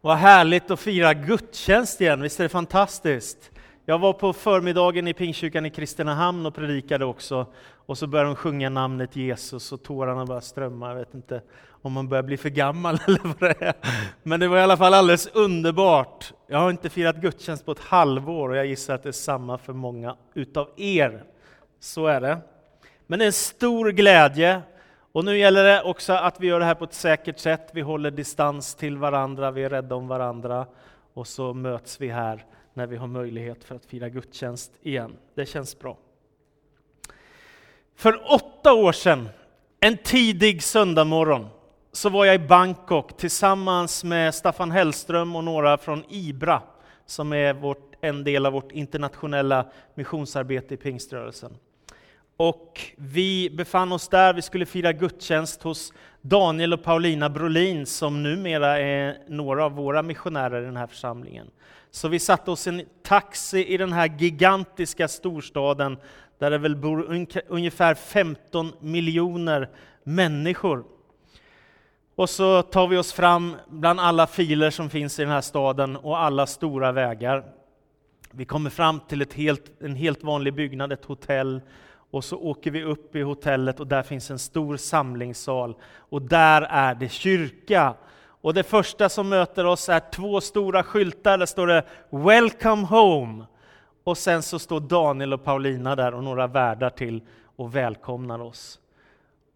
Vad härligt att fira gudstjänst igen, visst är det fantastiskt? Jag var på förmiddagen i Pingstkyrkan i Kristinehamn och predikade också, och så började de sjunga namnet Jesus och tårarna började strömma. Jag vet inte om man börjar bli för gammal eller vad det är. Men det var i alla fall alldeles underbart. Jag har inte firat gudstjänst på ett halvår och jag gissar att det är samma för många utav er. Så är det. Men det är en stor glädje och nu gäller det också att vi gör det här på ett säkert sätt. Vi håller distans till varandra, vi är rädda om varandra och så möts vi här när vi har möjlighet för att fira gudstjänst igen. Det känns bra. För åtta år sedan, en tidig söndagmorgon, så var jag i Bangkok tillsammans med Staffan Hellström och några från IBRA, som är vårt, en del av vårt internationella missionsarbete i pingströrelsen. Och vi befann oss där, vi skulle fira gudstjänst hos Daniel och Paulina Brolin som numera är några av våra missionärer i den här församlingen. Så vi satte oss i en taxi i den här gigantiska storstaden där det väl bor ungefär 15 miljoner människor. Och så tar vi oss fram bland alla filer som finns i den här staden och alla stora vägar. Vi kommer fram till ett helt, en helt vanlig byggnad, ett hotell, och så åker vi upp i hotellet och där finns en stor samlingssal. Och där är det kyrka. Och det första som möter oss är två stora skyltar, där står det ”Welcome home”. Och sen så står Daniel och Paulina där och några värdar till och välkomnar oss.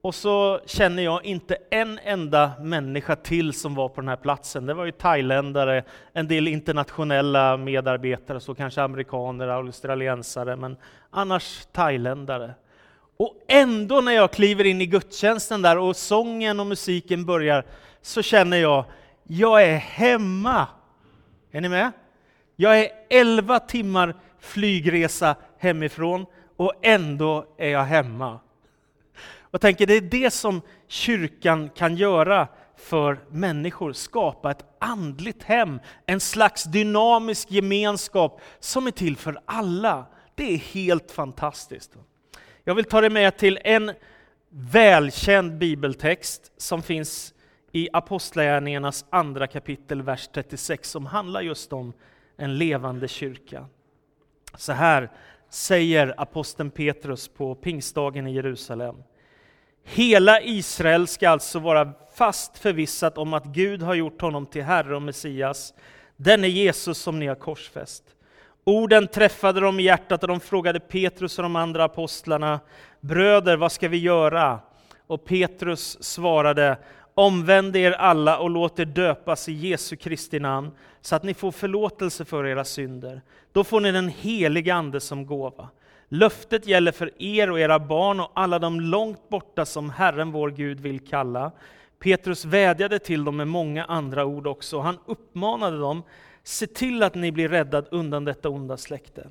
Och så känner jag inte en enda människa till som var på den här platsen. Det var ju thailändare, en del internationella medarbetare, så kanske amerikaner, australiensare, men annars thailändare. Och ändå när jag kliver in i gudstjänsten där och sången och musiken börjar, så känner jag, jag är hemma. Är ni med? Jag är 11 timmar flygresa hemifrån och ändå är jag hemma. Jag tänker det är det som kyrkan kan göra för människor, skapa ett andligt hem, en slags dynamisk gemenskap som är till för alla. Det är helt fantastiskt. Jag vill ta dig med till en välkänd bibeltext som finns i Apostlagärningarnas andra kapitel, vers 36, som handlar just om en levande kyrka. Så här säger aposteln Petrus på pingstdagen i Jerusalem. Hela Israel ska alltså vara fast förvissat om att Gud har gjort honom till Herre och Messias, denne Jesus som ni har korsfäst. Orden träffade dem i hjärtat och de frågade Petrus och de andra apostlarna, Bröder, vad ska vi göra? Och Petrus svarade, Omvänd er alla och låt er döpas i Jesu Kristi namn, så att ni får förlåtelse för era synder. Då får ni den helige Ande som gåva. Löftet gäller för er och era barn och alla de långt borta som Herren vår Gud vill kalla. Petrus vädjade till dem med många andra ord också. Han uppmanade dem, se till att ni blir räddade undan detta onda släkte.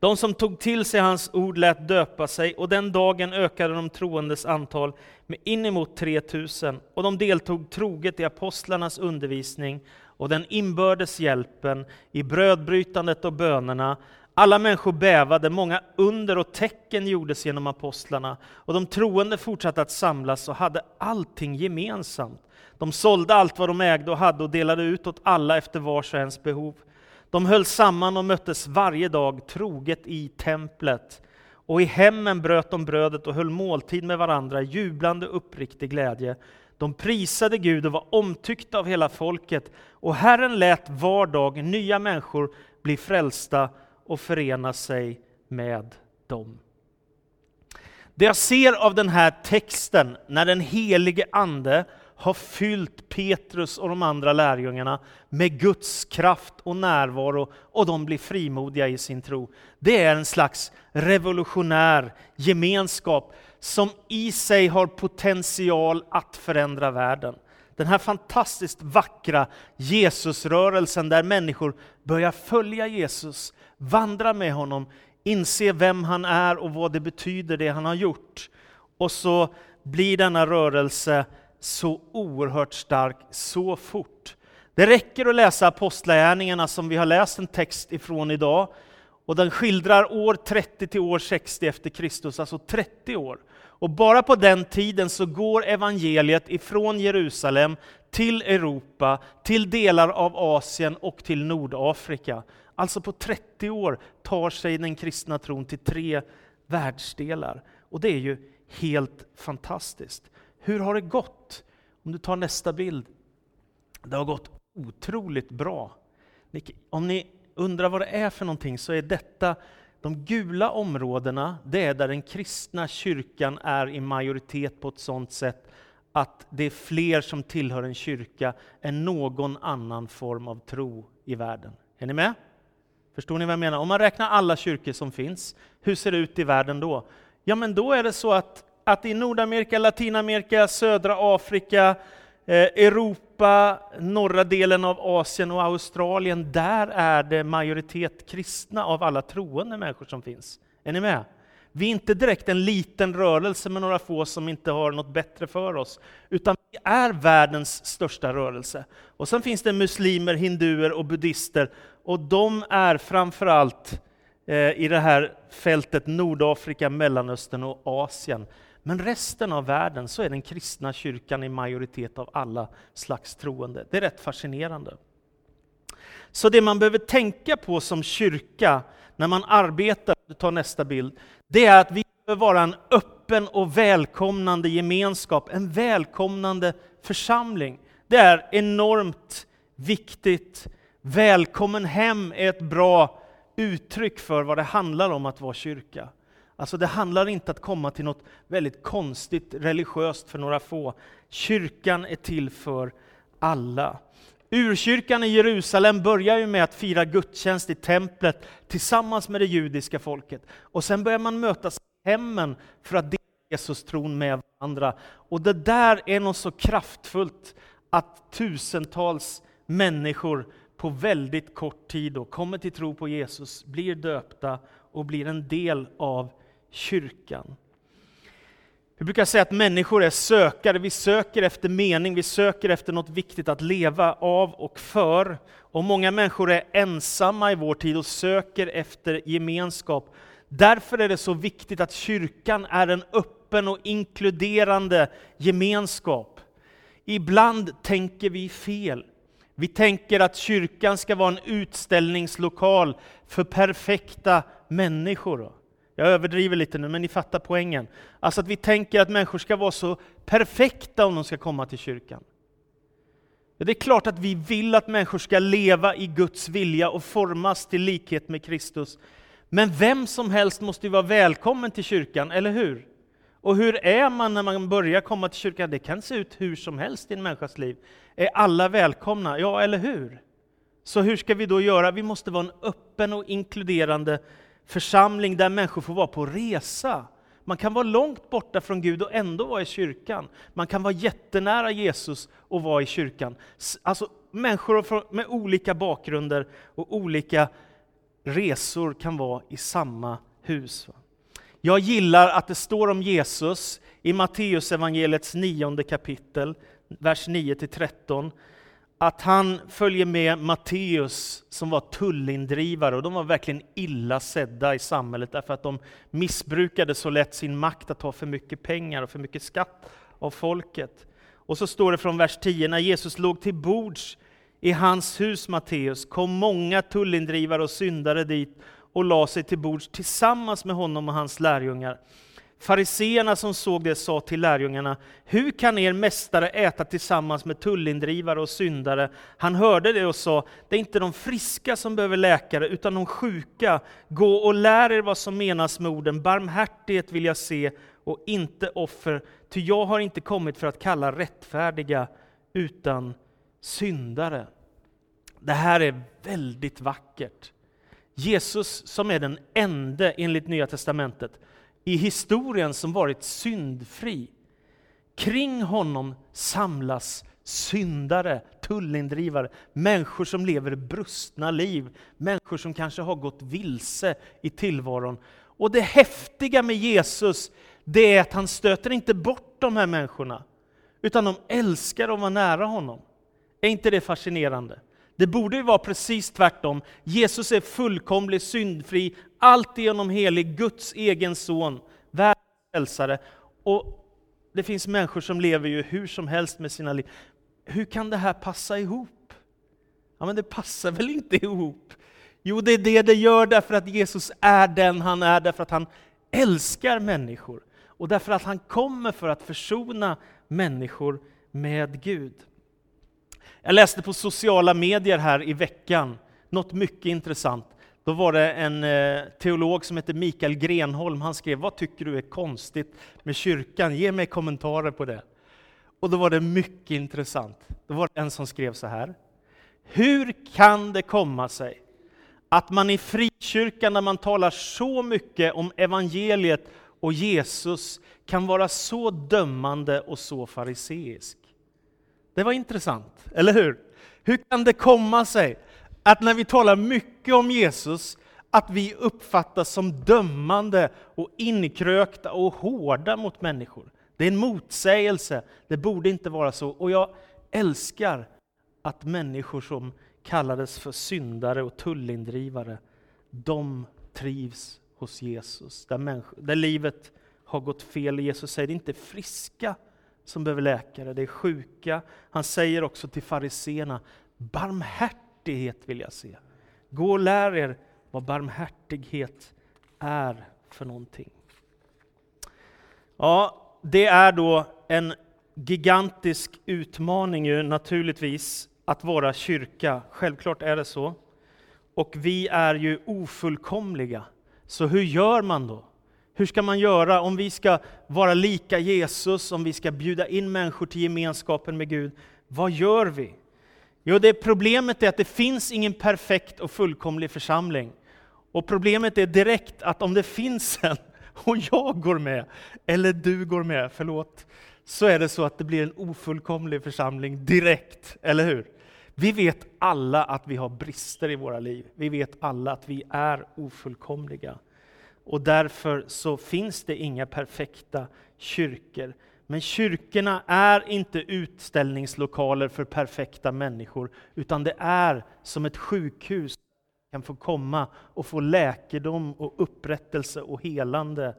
De som tog till sig hans ord lät döpa sig, och den dagen ökade de troendes antal med inemot 3000, och de deltog troget i apostlarnas undervisning och den inbördes hjälpen, i brödbrytandet och bönerna. Alla människor bävade, många under och tecken gjordes genom apostlarna, och de troende fortsatte att samlas och hade allting gemensamt. De sålde allt vad de ägde och hade och delade ut åt alla efter vars och ens behov. De höll samman och möttes varje dag troget i templet, och i hemmen bröt de brödet och höll måltid med varandra, jublande uppriktig glädje. De prisade Gud och var omtyckta av hela folket, och Herren lät var dag nya människor bli frälsta och förena sig med dem. Det jag ser av den här texten, när den helige Ande har fyllt Petrus och de andra lärjungarna med Guds kraft och närvaro och de blir frimodiga i sin tro. Det är en slags revolutionär gemenskap som i sig har potential att förändra världen. Den här fantastiskt vackra Jesusrörelsen där människor börjar följa Jesus, vandra med honom, inse vem han är och vad det betyder det han har gjort. Och så blir denna rörelse så oerhört stark så fort. Det räcker att läsa Apostlagärningarna som vi har läst en text ifrån idag. Och den skildrar år 30 till år 60 efter Kristus, alltså 30 år. Och bara på den tiden så går evangeliet ifrån Jerusalem till Europa, till delar av Asien och till Nordafrika. Alltså på 30 år tar sig den kristna tron till tre världsdelar. Och det är ju helt fantastiskt. Hur har det gått? Om du tar nästa bild. Det har gått otroligt bra. Om ni undrar vad det är för någonting så är detta de gula områdena, det är där den kristna kyrkan är i majoritet på ett sådant sätt att det är fler som tillhör en kyrka än någon annan form av tro i världen. Är ni med? Förstår ni vad jag menar? Om man räknar alla kyrkor som finns, hur ser det ut i världen då? Ja, men då är det så att, att i Nordamerika, Latinamerika, södra Afrika, eh, Europa, norra delen av Asien och Australien, där är det majoritet kristna av alla troende människor som finns. Är ni med? Vi är inte direkt en liten rörelse med några få som inte har något bättre för oss, utan vi är världens största rörelse. Och sen finns det muslimer, hinduer och buddister, och de är framförallt eh, i det här fältet Nordafrika, Mellanöstern och Asien. Men resten av världen så är den kristna kyrkan i majoritet av alla slags troende. Det är rätt fascinerande. Så det man behöver tänka på som kyrka när man arbetar, du tar nästa bild, det är att vi behöver vara en öppen och välkomnande gemenskap, en välkomnande församling. Det är enormt viktigt. Välkommen hem är ett bra uttryck för vad det handlar om att vara kyrka. Alltså det handlar inte att komma till något väldigt konstigt religiöst för några få. Kyrkan är till för alla. Urkyrkan i Jerusalem börjar ju med att fira gudstjänst i templet tillsammans med det judiska folket. Och sen börjar man mötas i hemmen för att dela Jesus-tron med varandra. Och det där är något så kraftfullt att tusentals människor på väldigt kort tid då kommer till tro på Jesus, blir döpta och blir en del av kyrkan. Vi brukar säga att människor är sökare, vi söker efter mening, vi söker efter något viktigt att leva av och för. Och många människor är ensamma i vår tid och söker efter gemenskap. Därför är det så viktigt att kyrkan är en öppen och inkluderande gemenskap. Ibland tänker vi fel. Vi tänker att kyrkan ska vara en utställningslokal för perfekta människor. Jag överdriver lite nu, men ni fattar poängen. Alltså att vi tänker att människor ska vara så perfekta om de ska komma till kyrkan. Det är klart att vi vill att människor ska leva i Guds vilja och formas till likhet med Kristus. Men vem som helst måste ju vara välkommen till kyrkan, eller hur? Och hur är man när man börjar komma till kyrkan? Det kan se ut hur som helst i en människas liv. Är alla välkomna? Ja, eller hur? Så hur ska vi då göra? Vi måste vara en öppen och inkluderande församling där människor får vara på resa. Man kan vara långt borta från Gud och ändå vara i kyrkan. Man kan vara jättenära Jesus och vara i kyrkan. Alltså människor med olika bakgrunder och olika resor kan vara i samma hus. Jag gillar att det står om Jesus i Matteus evangeliets nionde kapitel, vers 9-13 att han följer med Matteus som var tullindrivare och de var verkligen illa sedda i samhället därför att de missbrukade så lätt sin makt att ta för mycket pengar och för mycket skatt av folket. Och så står det från vers 10, när Jesus låg till bords i hans hus Matteus kom många tullindrivare och syndare dit och la sig till bords tillsammans med honom och hans lärjungar. Fariseerna som såg det sa till lärjungarna, hur kan er mästare äta tillsammans med tullindrivare och syndare? Han hörde det och sa, det är inte de friska som behöver läkare, utan de sjuka. Gå och lär er vad som menas med orden, barmhärtighet vill jag se och inte offer, ty jag har inte kommit för att kalla rättfärdiga, utan syndare. Det här är väldigt vackert. Jesus som är den enda enligt Nya Testamentet i historien som varit syndfri. Kring honom samlas syndare, tullindrivare, människor som lever brustna liv, människor som kanske har gått vilse i tillvaron. Och det häftiga med Jesus, det är att han stöter inte bort de här människorna, utan de älskar att vara nära honom. Är inte det fascinerande? Det borde ju vara precis tvärtom. Jesus är fullkomlig, syndfri, alltigenom helig, Guds egen son, världens frälsare. Och det finns människor som lever ju hur som helst med sina liv. hur kan det här passa ihop? Ja, men det passar väl inte ihop? Jo, det är det det gör därför att Jesus är den han är, därför att han älskar människor och därför att han kommer för att försona människor med Gud. Jag läste på sociala medier här i veckan något mycket intressant. Då var det en eh, teolog som heter Mikael Grenholm, han skrev Vad tycker du är konstigt med kyrkan? Ge mig kommentarer på det. Och då var det mycket intressant. Då var det en som skrev så här. Hur kan det komma sig att man i frikyrkan, när man talar så mycket om evangeliet och Jesus, kan vara så dömande och så fariseisk? Det var intressant, eller hur? Hur kan det komma sig att när vi talar mycket om Jesus, att vi uppfattas som dömande och inkrökta och hårda mot människor? Det är en motsägelse, det borde inte vara så. Och jag älskar att människor som kallades för syndare och tullindrivare, de trivs hos Jesus. Där, där livet har gått fel. Jesus säger det är inte friska som behöver läkare, det är sjuka. Han säger också till fariseerna, barmhärtighet vill jag se. Gå och lär er vad barmhärtighet är för någonting. Ja, det är då en gigantisk utmaning ju naturligtvis att vara kyrka. Självklart är det så. Och vi är ju ofullkomliga. Så hur gör man då? Hur ska man göra om vi ska vara lika Jesus, om vi ska bjuda in människor till gemenskapen med Gud? Vad gör vi? Jo, det problemet är att det finns ingen perfekt och fullkomlig församling. Och problemet är direkt att om det finns en, och jag går med, eller du går med, förlåt, så är det så att det blir en ofullkomlig församling direkt, eller hur? Vi vet alla att vi har brister i våra liv. Vi vet alla att vi är ofullkomliga. Och därför så finns det inga perfekta kyrkor. Men kyrkorna är inte utställningslokaler för perfekta människor, utan det är som ett sjukhus kan få komma och få läkedom och upprättelse och helande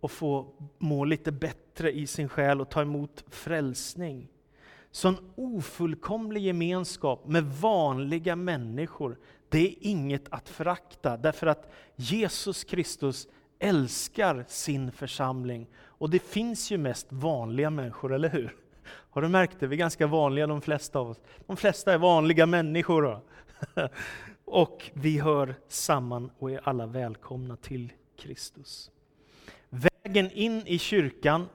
och få må lite bättre i sin själ och ta emot frälsning. Så en ofullkomlig gemenskap med vanliga människor, det är inget att förakta, därför att Jesus Kristus älskar sin församling. Och det finns ju mest vanliga människor, eller hur? Har du märkt det? Vi är ganska vanliga de flesta av oss. De flesta är vanliga människor. och vi hör samman och är alla välkomna till Kristus. Vägen in i kyrkan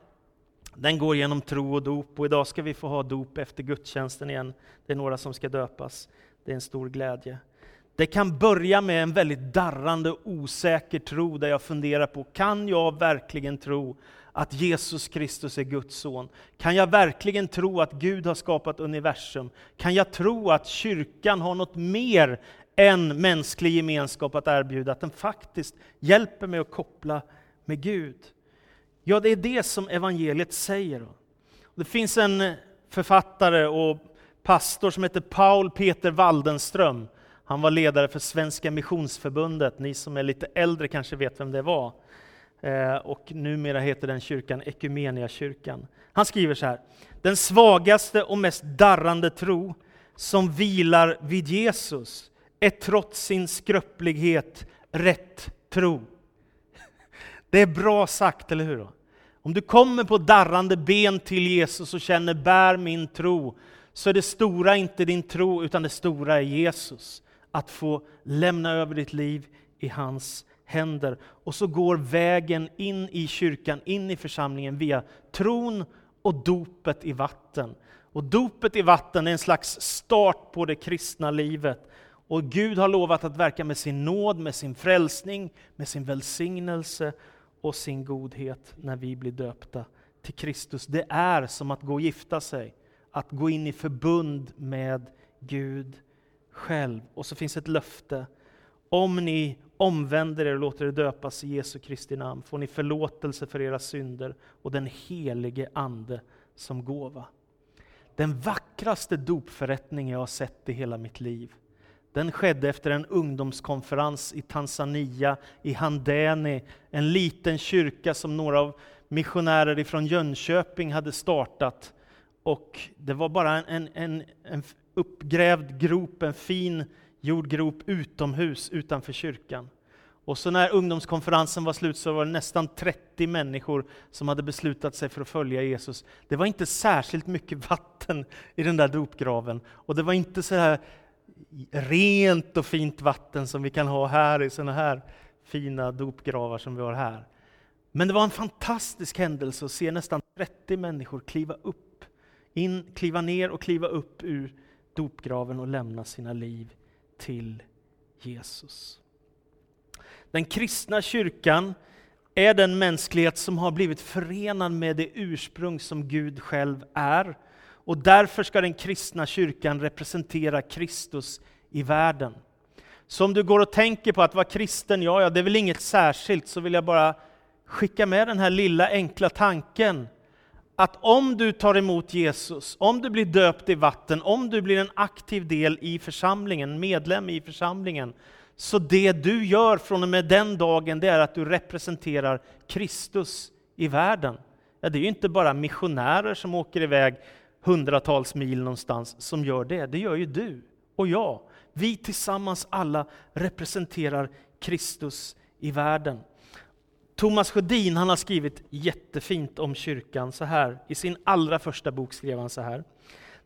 den går genom tro och dop och idag ska vi få ha dop efter gudstjänsten igen. Det är några som ska döpas. Det är en stor glädje. Det kan börja med en väldigt darrande och osäker tro där jag funderar på, kan jag verkligen tro att Jesus Kristus är Guds son? Kan jag verkligen tro att Gud har skapat universum? Kan jag tro att kyrkan har något mer än mänsklig gemenskap att erbjuda, att den faktiskt hjälper mig att koppla med Gud? Ja, det är det som evangeliet säger. Det finns en författare och pastor som heter Paul Peter Waldenström. Han var ledare för Svenska Missionsförbundet. Ni som är lite äldre kanske vet vem det var. Eh, och numera heter den kyrkan Ekumeniakyrkan. Han skriver så här. Den svagaste och mest darrande tro som vilar vid Jesus är trots sin skröplighet rätt tro. Det är bra sagt, eller hur? Om du kommer på darrande ben till Jesus och känner bär min tro, så är det stora inte din tro, utan det stora är Jesus. Att få lämna över ditt liv i hans händer. Och så går vägen in i kyrkan, in i församlingen via tron och dopet i vatten. Och dopet i vatten är en slags start på det kristna livet. Och Gud har lovat att verka med sin nåd, med sin frälsning, med sin välsignelse och sin godhet när vi blir döpta till Kristus. Det är som att gå och gifta sig, att gå in i förbund med Gud själv. Och så finns ett löfte. Om ni omvänder er och låter er döpas i Jesu Kristi namn får ni förlåtelse för era synder och den helige Ande som gåva. Den vackraste dopförrättning jag har sett i hela mitt liv den skedde efter en ungdomskonferens i Tanzania, i Handeni, en liten kyrka som några av missionärer från Jönköping hade startat. Och det var bara en, en, en uppgrävd grop, en fin jordgrop utomhus utanför kyrkan. Och så när ungdomskonferensen var slut så var det nästan 30 människor som hade beslutat sig för att följa Jesus. Det var inte särskilt mycket vatten i den där dopgraven. Och det var inte så här rent och fint vatten som vi kan ha här i sådana här fina dopgravar som vi har här. Men det var en fantastisk händelse att se nästan 30 människor kliva upp, in, kliva ner och kliva upp ur dopgraven och lämna sina liv till Jesus. Den kristna kyrkan är den mänsklighet som har blivit förenad med det ursprung som Gud själv är. Och därför ska den kristna kyrkan representera Kristus i världen. Så om du går och tänker på att vara kristen, ja, ja, det är väl inget särskilt, så vill jag bara skicka med den här lilla enkla tanken att om du tar emot Jesus, om du blir döpt i vatten, om du blir en aktiv del i församlingen, medlem i församlingen, så det du gör från och med den dagen, det är att du representerar Kristus i världen. Ja, det är ju inte bara missionärer som åker iväg hundratals mil någonstans som gör det, det gör ju du och jag. Vi tillsammans alla representerar Kristus i världen. Thomas Sjödin han har skrivit jättefint om kyrkan så här. I sin allra första bok skrev han så här.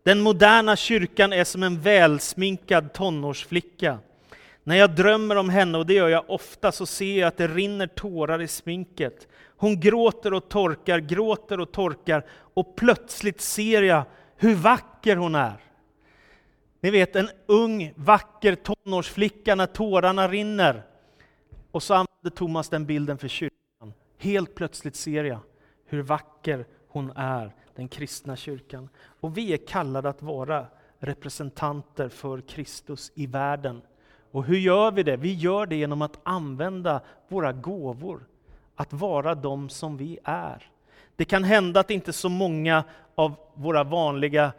Den moderna kyrkan är som en välsminkad tonårsflicka. När jag drömmer om henne, och det gör jag ofta, så ser jag att det rinner tårar i sminket. Hon gråter och torkar, gråter och torkar, och plötsligt ser jag hur vacker hon är. Ni vet en ung, vacker tonårsflicka när tårarna rinner. Och så använder Thomas den bilden för kyrkan. Helt plötsligt ser jag hur vacker hon är, den kristna kyrkan. Och vi är kallade att vara representanter för Kristus i världen. Och hur gör vi det? Vi gör det genom att använda våra gåvor, att vara de som vi är. Det kan hända att inte så många av våra vanliga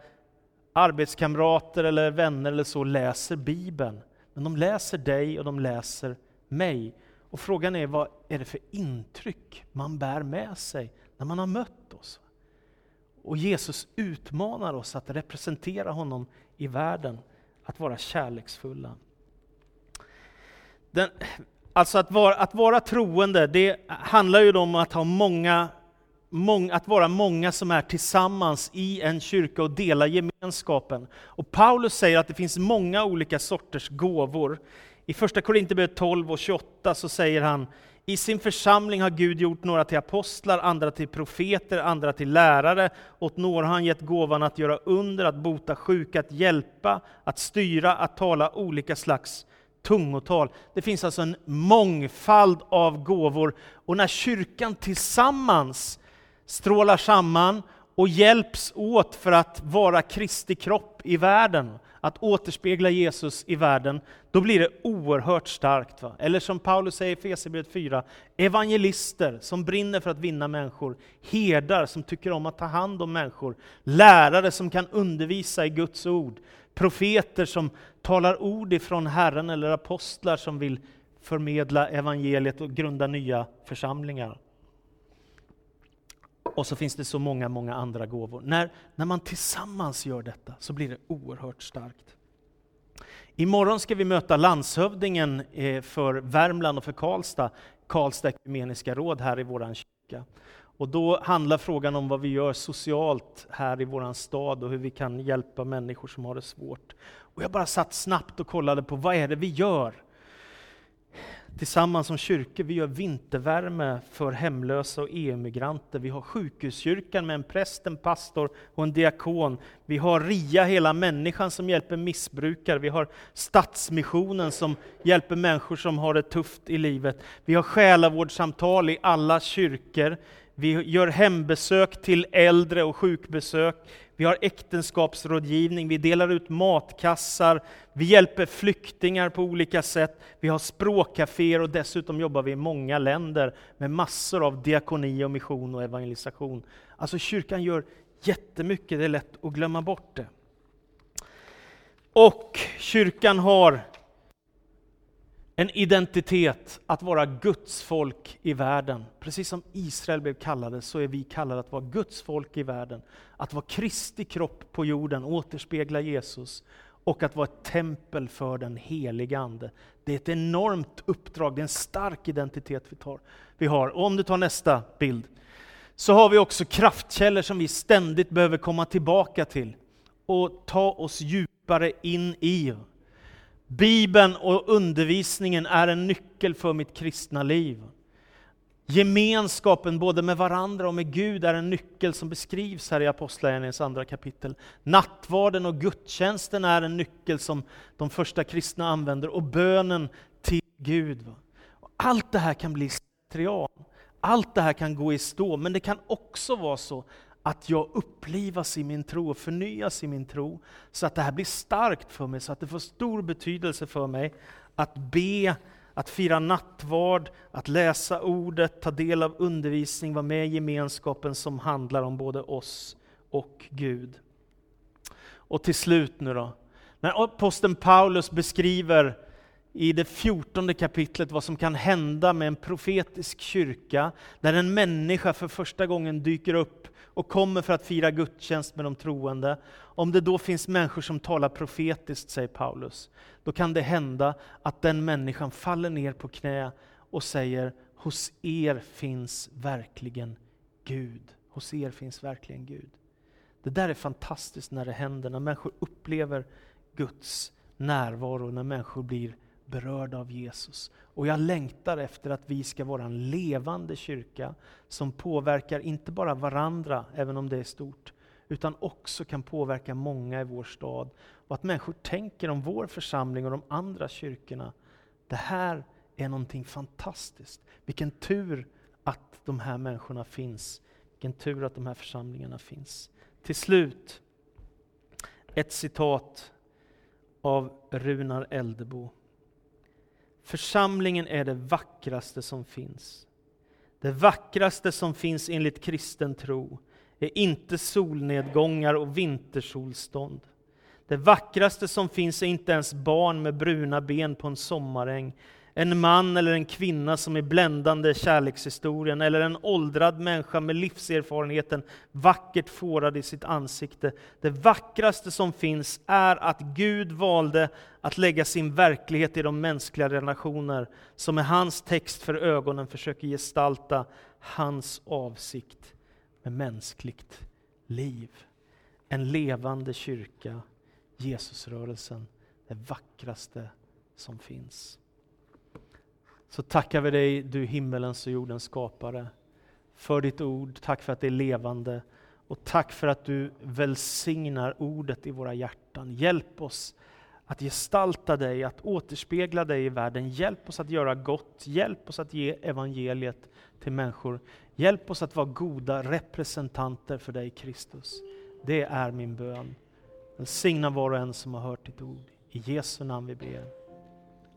arbetskamrater eller vänner eller så läser Bibeln. Men de läser dig och de läser mig. Och frågan är vad är det för intryck man bär med sig när man har mött oss? Och Jesus utmanar oss att representera honom i världen, att vara kärleksfulla. Den, alltså att vara, att vara troende, det handlar ju om att ha många, mång, att vara många som är tillsammans i en kyrka och dela gemenskapen. Och Paulus säger att det finns många olika sorters gåvor i första Korinthierbrevet 12 och 28 så säger han, i sin församling har Gud gjort några till apostlar, andra till profeter, andra till lärare. Åt några har han gett gåvan att göra under, att bota sjuka, att hjälpa, att styra, att tala olika slags tungotal. Det finns alltså en mångfald av gåvor. Och när kyrkan tillsammans strålar samman och hjälps åt för att vara Kristi kropp i världen, att återspegla Jesus i världen, då blir det oerhört starkt. Va? Eller som Paulus säger i Efesierbrevet 4, evangelister som brinner för att vinna människor, herdar som tycker om att ta hand om människor, lärare som kan undervisa i Guds ord, profeter som talar ord ifrån Herren eller apostlar som vill förmedla evangeliet och grunda nya församlingar. Och så finns det så många, många andra gåvor. När, när man tillsammans gör detta så blir det oerhört starkt. Imorgon ska vi möta landshövdingen eh, för Värmland och för Karlstad, Karlstad Ekumeniska råd här i vår kyrka. Och då handlar frågan om vad vi gör socialt här i vår stad och hur vi kan hjälpa människor som har det svårt. Och jag bara satt snabbt och kollade på vad är det vi gör? Tillsammans som kyrkor. Vi gör vintervärme för hemlösa och EU-migranter. Vi har sjukhuskyrkan med en präst, en pastor och en diakon. Vi har RIA, hela människan, som hjälper missbrukare. Vi har Stadsmissionen som hjälper människor som har det tufft i livet. Vi har själavårdssamtal i alla kyrkor. Vi gör hembesök till äldre och sjukbesök. Vi har äktenskapsrådgivning, vi delar ut matkassar, vi hjälper flyktingar på olika sätt, vi har språkcaféer och dessutom jobbar vi i många länder med massor av diakoni och mission och evangelisation. Alltså kyrkan gör jättemycket, det är lätt att glömma bort det. Och kyrkan har en identitet att vara Guds folk i världen. Precis som Israel blev kallade så är vi kallade att vara Guds folk i världen. Att vara Kristi kropp på jorden, återspegla Jesus och att vara ett tempel för den helige Ande. Det är ett enormt uppdrag, det är en stark identitet vi, tar, vi har. Och om du tar nästa bild, så har vi också kraftkällor som vi ständigt behöver komma tillbaka till och ta oss djupare in i. Bibeln och undervisningen är en nyckel för mitt kristna liv. Gemenskapen både med varandra och med Gud är en nyckel som beskrivs här i Apostlagärningarnas andra kapitel. Nattvarden och gudstjänsten är en nyckel som de första kristna använder och bönen till Gud. Allt det här kan bli slentrian. Allt det här kan gå i stå, men det kan också vara så att jag upplivas i min tro och förnyas i min tro, så att det här blir starkt för mig, så att det får stor betydelse för mig att be, att fira nattvard, att läsa ordet, ta del av undervisning, vara med i gemenskapen som handlar om både oss och Gud. Och till slut nu då, när aposteln Paulus beskriver i det fjortonde kapitlet vad som kan hända med en profetisk kyrka, där en människa för första gången dyker upp och kommer för att fira gudstjänst med de troende. Om det då finns människor som talar profetiskt, säger Paulus, då kan det hända att den människan faller ner på knä och säger, hos er finns verkligen Gud. Hos er finns verkligen Gud. Det där är fantastiskt när det händer, när människor upplever Guds närvaro, när människor blir berörda av Jesus. Och jag längtar efter att vi ska vara en levande kyrka som påverkar inte bara varandra, även om det är stort, utan också kan påverka många i vår stad. Och att människor tänker om vår församling och de andra kyrkorna. Det här är någonting fantastiskt. Vilken tur att de här människorna finns. Vilken tur att de här församlingarna finns. Till slut, ett citat av Runar Eldebo. Församlingen är det vackraste som finns. Det vackraste som finns enligt kristen tro är inte solnedgångar och vintersolstånd. Det vackraste som finns är inte ens barn med bruna ben på en sommaräng, en man eller en kvinna som är bländande kärlekshistorien, eller en åldrad människa med livserfarenheten vackert fårad i sitt ansikte. Det vackraste som finns är att Gud valde att lägga sin verklighet i de mänskliga relationer, som med hans text för ögonen försöker gestalta hans avsikt med mänskligt liv. En levande kyrka, Jesusrörelsen, det vackraste som finns så tackar vi dig, du himmelens och jordens skapare, för ditt ord. Tack för att det är levande. Och tack för att du välsignar ordet i våra hjärtan. Hjälp oss att gestalta dig, att återspegla dig i världen. Hjälp oss att göra gott. Hjälp oss att ge evangeliet till människor. Hjälp oss att vara goda representanter för dig, Kristus. Det är min bön. Välsigna var och en som har hört ditt ord. I Jesu namn vi ber.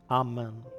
Amen.